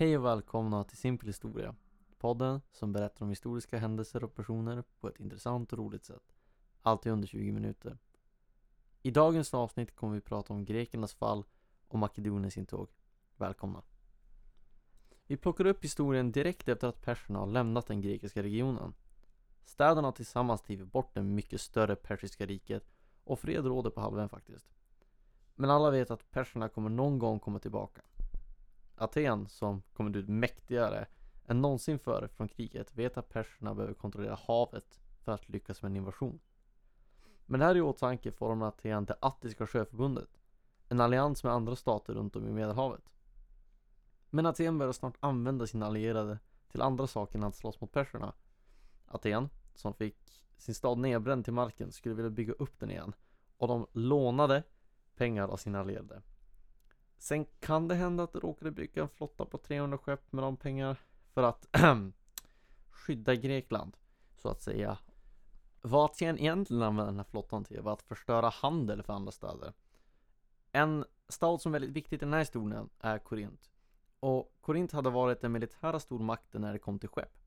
Hej och välkomna till Simpel historia. Podden som berättar om historiska händelser och personer på ett intressant och roligt sätt. Alltid under 20 minuter. I dagens avsnitt kommer vi prata om grekernas fall och Makedoniens intåg. Välkomna! Vi plockar upp historien direkt efter att perserna har lämnat den grekiska regionen. Städerna har tillsammans drivit bort det mycket större persiska riket och fred råder på halvön faktiskt. Men alla vet att perserna kommer någon gång komma tillbaka. Aten, som kommit ut mäktigare än någonsin före från kriget, vet att perserna behöver kontrollera havet för att lyckas med en invasion. Men det här i åtanke formar Aten det Attiska sjöförbundet, en allians med andra stater runt om i Medelhavet. Men Aten börjar snart använda sina allierade till andra saker än att slåss mot perserna. Aten, som fick sin stad nedbränd till marken, skulle vilja bygga upp den igen och de lånade pengar av sina allierade. Sen kan det hända att du råkade bygga en flotta på 300 skepp med de pengar för att skydda Grekland, så att säga. Vad Aten egentligen använde den här flottan till var att förstöra handel för andra städer. En stad som är väldigt viktig i den här historien är Korint. Och Korint hade varit den militära stormakten när det kom till skepp.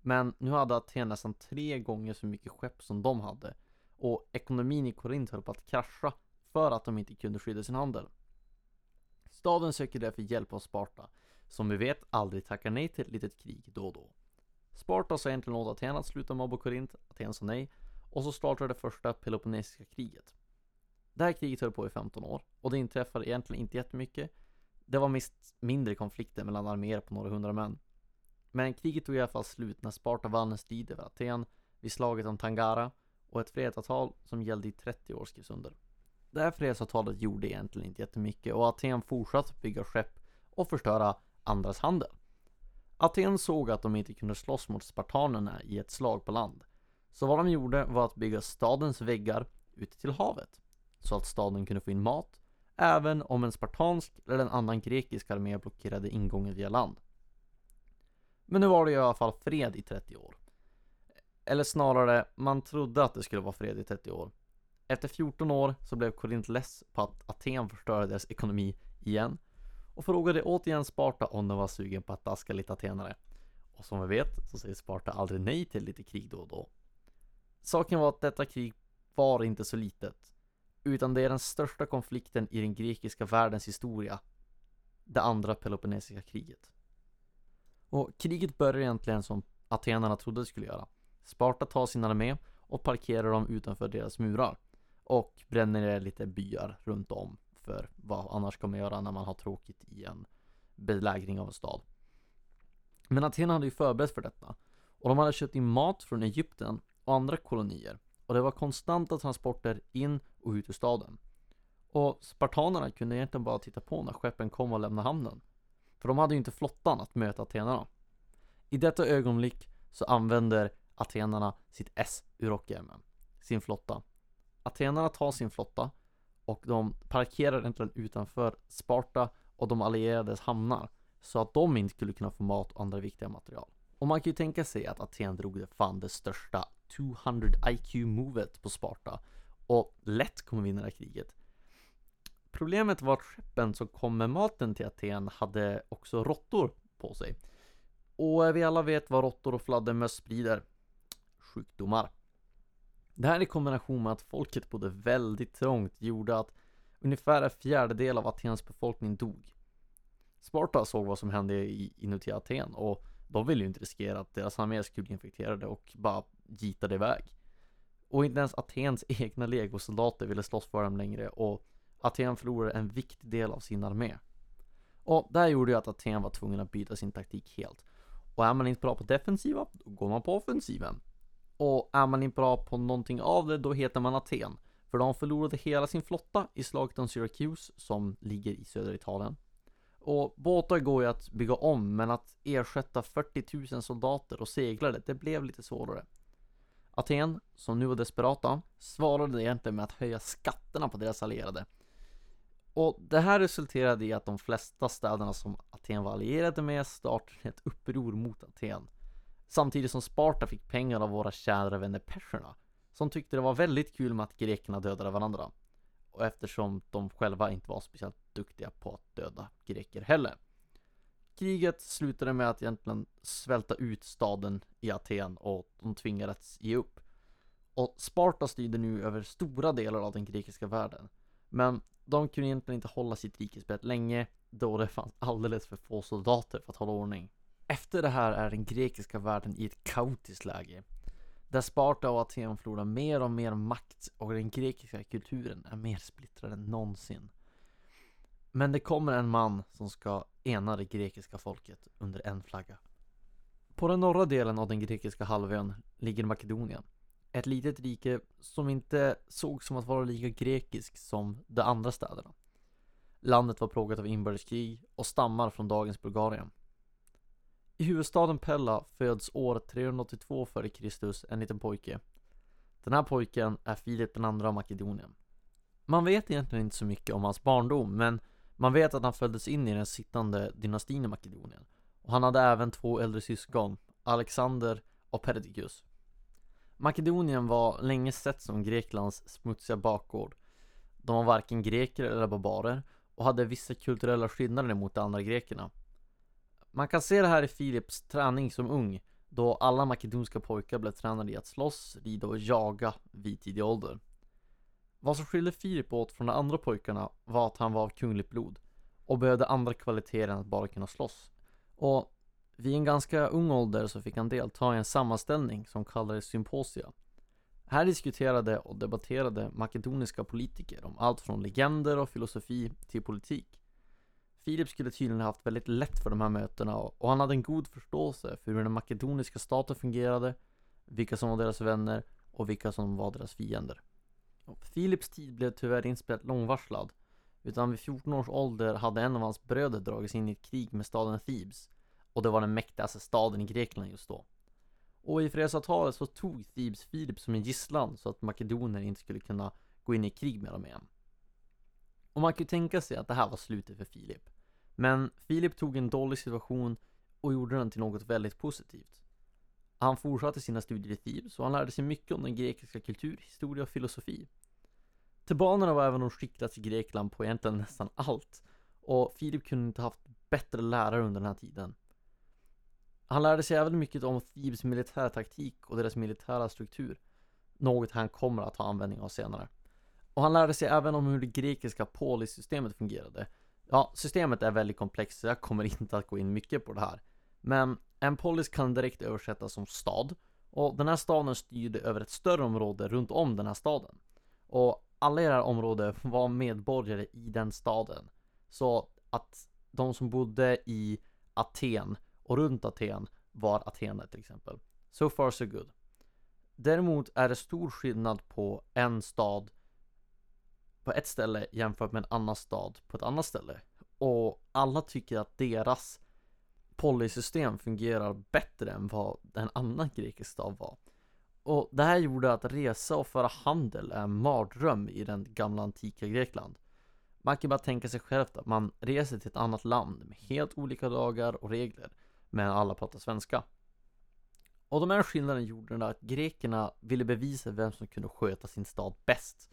Men nu hade Aten nästan tre gånger så mycket skepp som de hade. Och ekonomin i Korint höll på att krascha för att de inte kunde skydda sin handel. Staden söker därför hjälp av Sparta, som vi vet aldrig tackar nej till ett litet krig då och då. Sparta sa egentligen åt Aten att sluta mobba Korint, Aten sa nej, och så startade det första Peloponnesiska kriget. Det här kriget höll på i 15 år, och det inträffade egentligen inte jättemycket. Det var mest mindre konflikter mellan arméer på några hundra män. Men kriget tog i alla fall slut när Sparta vann en strid över Aten vid slaget om Tangara och ett fredsavtal som gällde i 30 år skrevs under. Det här fredsavtalet gjorde egentligen inte jättemycket och Aten fortsatte bygga skepp och förstöra andras handel. Aten såg att de inte kunde slåss mot spartanerna i ett slag på land. Så vad de gjorde var att bygga stadens väggar ut till havet. Så att staden kunde få in mat, även om en spartansk eller en annan grekisk armé blockerade ingången via land. Men nu var det i alla fall fred i 30 år. Eller snarare, man trodde att det skulle vara fred i 30 år. Efter 14 år så blev Korint less på att Aten förstörde deras ekonomi igen och frågade återigen Sparta om de var sugen på att daska lite atenare. Och som vi vet så säger Sparta aldrig nej till lite krig då och då. Saken var att detta krig var inte så litet, utan det är den största konflikten i den grekiska världens historia. Det andra Peloponnesiska kriget. Och kriget börjar egentligen som atenarna trodde det skulle göra. Sparta tar sin armé och parkerar dem utanför deras murar och bränner ner lite byar runt om för vad annars kommer göra när man har tråkigt i en belägring av en stad. Men Aten hade ju förberett för detta och de hade köpt in mat från Egypten och andra kolonier och det var konstanta transporter in och ut ur staden. Och spartanerna kunde egentligen bara titta på när skeppen kom och lämnade hamnen. För de hade ju inte flottan att möta atenarna. I detta ögonblick så använder atenarna sitt S ur rockärmen, sin flotta, Atenarna tar sin flotta och de parkerar egentligen utanför Sparta och de allierades hamnar så att de inte skulle kunna få mat och andra viktiga material. Och man kan ju tänka sig att Aten drog det fan det största 200 IQ-movet på Sparta och lätt kommer vinna det här kriget. Problemet var att skeppen som kom med maten till Aten hade också råttor på sig. Och vi alla vet vad råttor och fladdermöss sprider. Sjukdomar. Det här i kombination med att folket bodde väldigt trångt gjorde att ungefär en fjärdedel av Atens befolkning dog. Sparta såg vad som hände inuti Aten och de ville ju inte riskera att deras armé skulle bli infekterade och bara gitade iväg. Och inte ens Atens egna legosoldater ville slåss för dem längre och Aten förlorade en viktig del av sin armé. Och det här gjorde ju att Aten var tvungen att byta sin taktik helt. Och är man inte bra på defensiva, då går man på offensiven. Och är man inte bra på någonting av det, då heter man Aten. För de förlorade hela sin flotta i slaget om Syracuse, som ligger i södra Italien. Och båtar går ju att bygga om, men att ersätta 40 000 soldater och seglare, det blev lite svårare. Aten, som nu var desperata, svarade egentligen med att höja skatterna på deras allierade. Och det här resulterade i att de flesta städerna som Aten var allierade med startade ett uppror mot Aten. Samtidigt som Sparta fick pengar av våra kära vänner perserna Som tyckte det var väldigt kul med att grekerna dödade varandra Och eftersom de själva inte var speciellt duktiga på att döda greker heller Kriget slutade med att egentligen svälta ut staden i Aten och de tvingades ge upp. Och Sparta styrde nu över stora delar av den grekiska världen. Men de kunde egentligen inte hålla sitt rikesbett länge då det fanns alldeles för få soldater för att hålla ordning. Efter det här är den grekiska världen i ett kaotiskt läge. Där Sparta och Aten förlorar mer och mer makt och den grekiska kulturen är mer splittrad än någonsin. Men det kommer en man som ska ena det grekiska folket under en flagga. På den norra delen av den grekiska halvön ligger Makedonien. Ett litet rike som inte såg som att vara lika grekiskt som de andra städerna. Landet var plågat av inbördeskrig och stammar från dagens Bulgarien. I huvudstaden Pella föds år 382 f.Kr. en liten pojke. Den här pojken är Filip den andra av Makedonien. Man vet egentligen inte så mycket om hans barndom, men man vet att han föddes in i den sittande dynastin i Makedonien. Och han hade även två äldre syskon, Alexander och Perdiccas. Makedonien var länge sett som Greklands smutsiga bakgård. De var varken greker eller barbarer och hade vissa kulturella skillnader mot de andra grekerna. Man kan se det här i Filips träning som ung, då alla makedonska pojkar blev tränade i att slåss, rida och jaga vid tidig ålder. Vad som skilde Filip åt från de andra pojkarna var att han var av kungligt blod och behövde andra kvaliteter än att bara kunna slåss. Och vid en ganska ung ålder så fick han delta i en sammanställning som kallades Symposia. Här diskuterade och debatterade makedoniska politiker om allt från legender och filosofi till politik. Filip skulle tydligen ha haft väldigt lätt för de här mötena och han hade en god förståelse för hur den makedoniska staten fungerade, vilka som var deras vänner och vilka som var deras fiender. Filips tid blev tyvärr inte långvarslad, utan vid 14 års ålder hade en av hans bröder dragits in i ett krig med staden Thebes och det var den mäktigaste staden i Grekland just då. Och i fredsavtalet så tog Thebes Filip som en gisslan så att makedoner inte skulle kunna gå in i krig med dem igen. Och man kan ju tänka sig att det här var slutet för Filip. Men Filip tog en dålig situation och gjorde den till något väldigt positivt. Han fortsatte sina studier i Thebes och han lärde sig mycket om den grekiska kultur, historia och filosofi. Tebanerna var även de skickligaste i Grekland på egentligen nästan allt och Filip kunde inte haft bättre lärare under den här tiden. Han lärde sig även mycket om Thebes militärtaktik och deras militära struktur. Något han kommer att ha användning av senare. Och han lärde sig även om hur det grekiska polissystemet fungerade. Ja, systemet är väldigt komplext så jag kommer inte att gå in mycket på det här. Men en polis kan direkt översättas som stad. Och den här staden styrde över ett större område runt om den här staden. Och alla i det här området var medborgare i den staden. Så att de som bodde i Aten och runt Aten var Athene till exempel. So far so good. Däremot är det stor skillnad på en stad på ett ställe jämfört med en annan stad på ett annat ställe. Och alla tycker att deras polysystem fungerar bättre än vad en annan grekisk stad var. Och det här gjorde att resa och föra handel är en mardröm i den gamla antika Grekland. Man kan bara tänka sig själv att man reser till ett annat land med helt olika lagar och regler men alla pratar svenska. Och de här skillnaderna gjorde att grekerna ville bevisa vem som kunde sköta sin stad bäst.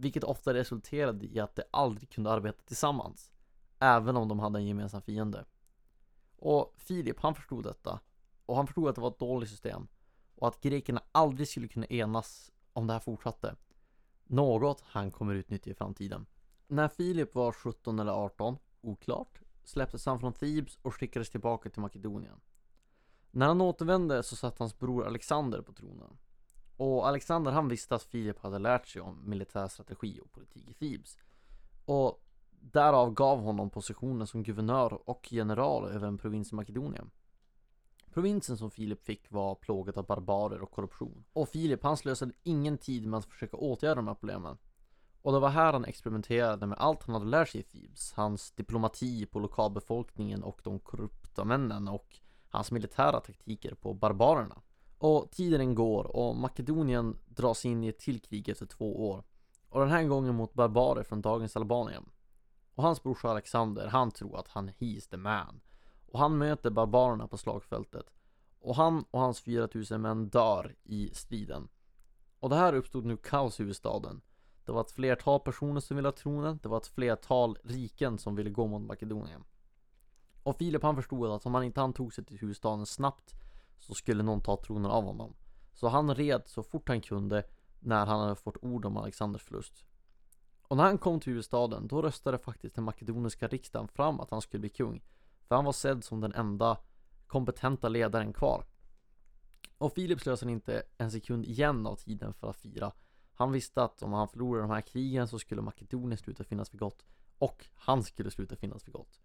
Vilket ofta resulterade i att de aldrig kunde arbeta tillsammans. Även om de hade en gemensam fiende. Och Filip, han förstod detta. Och han förstod att det var ett dåligt system. Och att grekerna aldrig skulle kunna enas om det här fortsatte. Något han kommer utnyttja i framtiden. När Filip var 17 eller 18, oklart, släpptes han från Thebes och skickades tillbaka till Makedonien. När han återvände så satt hans bror Alexander på tronen. Och Alexander han visste att Filip hade lärt sig om militär strategi och politik i Thebes. Och därav gav honom positionen som guvernör och general över en provins i Makedonien. Provinsen som Filip fick var plågad av barbarer och korruption. Och Filip han slösade ingen tid med att försöka åtgärda de här problemen. Och det var här han experimenterade med allt han hade lärt sig i Thebes. Hans diplomati på lokalbefolkningen och de korrupta männen och hans militära taktiker på barbarerna. Och tiden går och Makedonien dras in i ett till krig efter två år. Och den här gången mot barbarer från dagens Albanien. Och hans brorsa Alexander, han tror att han is the man. Och han möter barbarerna på slagfältet. Och han och hans 4000 män dör i striden. Och det här uppstod nu kaos i huvudstaden. Det var ett flertal personer som ville ha tronen. Det var ett flertal riken som ville gå mot Makedonien. Och Filip han förstod att om han inte han tog sig till huvudstaden snabbt så skulle någon ta tronen av honom. Så han red så fort han kunde när han hade fått ord om Alexanders förlust. Och när han kom till huvudstaden, då röstade faktiskt den makedoniska riksdagen fram att han skulle bli kung. För han var sedd som den enda kompetenta ledaren kvar. Och Filip slösade inte en sekund igen av tiden för att fira. Han visste att om han förlorade de här krigen så skulle Makedonien sluta finnas för gott. Och han skulle sluta finnas för gott.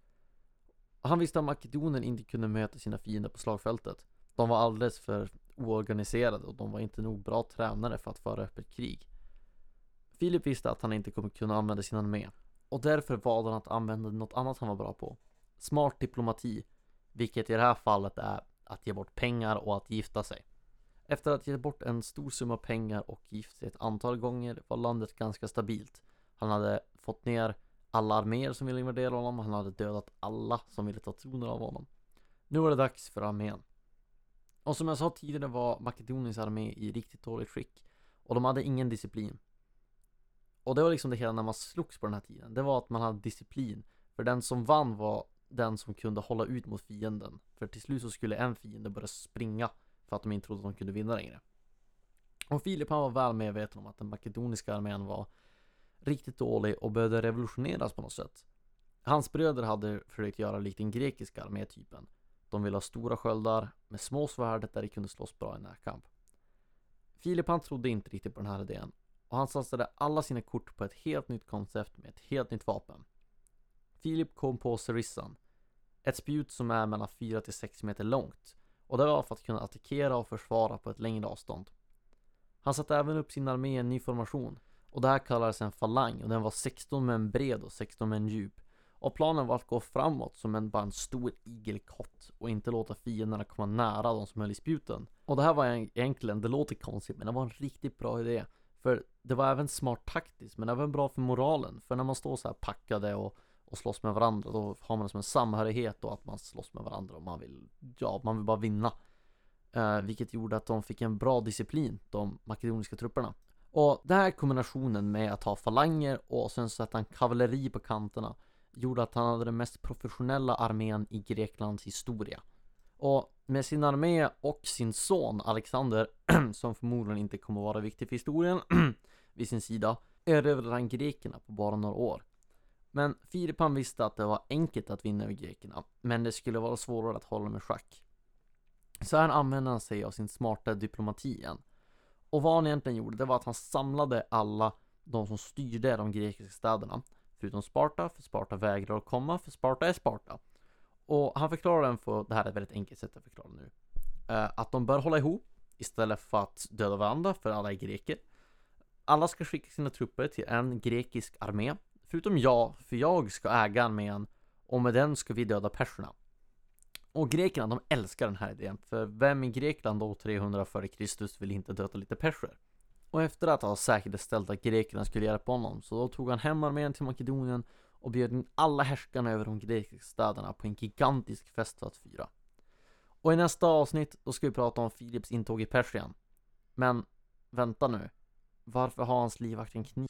Han visste att Makedonien inte kunde möta sina fiender på slagfältet. De var alldeles för oorganiserade och de var inte nog bra tränare för att föra öppet krig. Filip visste att han inte kommer kunna använda sin armé och därför valde han att använda något annat han var bra på. Smart diplomati, vilket i det här fallet är att ge bort pengar och att gifta sig. Efter att ge bort en stor summa pengar och gift sig ett antal gånger var landet ganska stabilt. Han hade fått ner alla arméer som ville invadera honom, han hade dödat alla som ville ta tronen av honom. Nu var det dags för armén. Och som jag sa tidigare var Makedoniens armé i riktigt dåligt skick. Och de hade ingen disciplin. Och det var liksom det hela när man slogs på den här tiden. Det var att man hade disciplin. För den som vann var den som kunde hålla ut mot fienden. För till slut så skulle en fiende börja springa. För att de inte trodde att de kunde vinna längre. Och Filip han var väl medveten om att den makedoniska armén var riktigt dålig och behövde revolutioneras på något sätt. Hans bröder hade försökt göra likt den grekiska armétypen. De ville ha stora sköldar med små svärd där de kunde slåss bra i närkamp. Filip han trodde inte riktigt på den här idén och han satsade alla sina kort på ett helt nytt koncept med ett helt nytt vapen. Filip kom på Cerissan, ett spjut som är mellan 4 till 6 meter långt och det var för att kunna attackera och försvara på ett längre avstånd. Han satte även upp sin armé i en ny formation och det här kallades en falang och den var 16 män bred och 16 män djup. Och planen var att gå framåt som en, bara en stor igelkott och inte låta fienderna komma nära de som höll i spjuten. Och det här var egentligen, det låter konstigt men det var en riktigt bra idé. För det var även smart taktiskt men även bra för moralen. För när man står så här packade och, och slåss med varandra då har man som en samhörighet och att man slåss med varandra och man vill, ja, man vill bara vinna. Eh, vilket gjorde att de fick en bra disciplin, de makedoniska trupperna. Och den här kombinationen med att ha falanger och sen sätta en kavalleri på kanterna gjorde att han hade den mest professionella armén i Greklands historia. Och med sin armé och sin son Alexander, som förmodligen inte kommer vara viktig för historien, vid sin sida, erövrade han grekerna på bara några år. Men Filipan visste att det var enkelt att vinna över grekerna, men det skulle vara svårare att hålla med schack. Så här använde han sig av sin smarta diplomati igen. Och vad han egentligen gjorde, det var att han samlade alla de som styrde de grekiska städerna Förutom Sparta, för Sparta vägrar att komma, för Sparta är Sparta. Och han förklarar den på, det här är ett väldigt enkelt sätt att förklara nu. Uh, att de bör hålla ihop istället för att döda varandra, för alla är greker. Alla ska skicka sina trupper till en grekisk armé. Förutom jag, för jag ska äga armén och med den ska vi döda perserna. Och grekerna, de älskar den här idén. För vem i Grekland då 300 f.Kr. vill inte döda lite perser? Och efter att ha säkerställt att grekerna skulle hjälpa honom så då tog han hem armén till Makedonien och bjöd in alla härskarna över de grekiska städerna på en gigantisk fest för att fira. Och i nästa avsnitt då ska vi prata om Filips intåg i Persien. Men vänta nu. Varför har hans livvakt en kniv?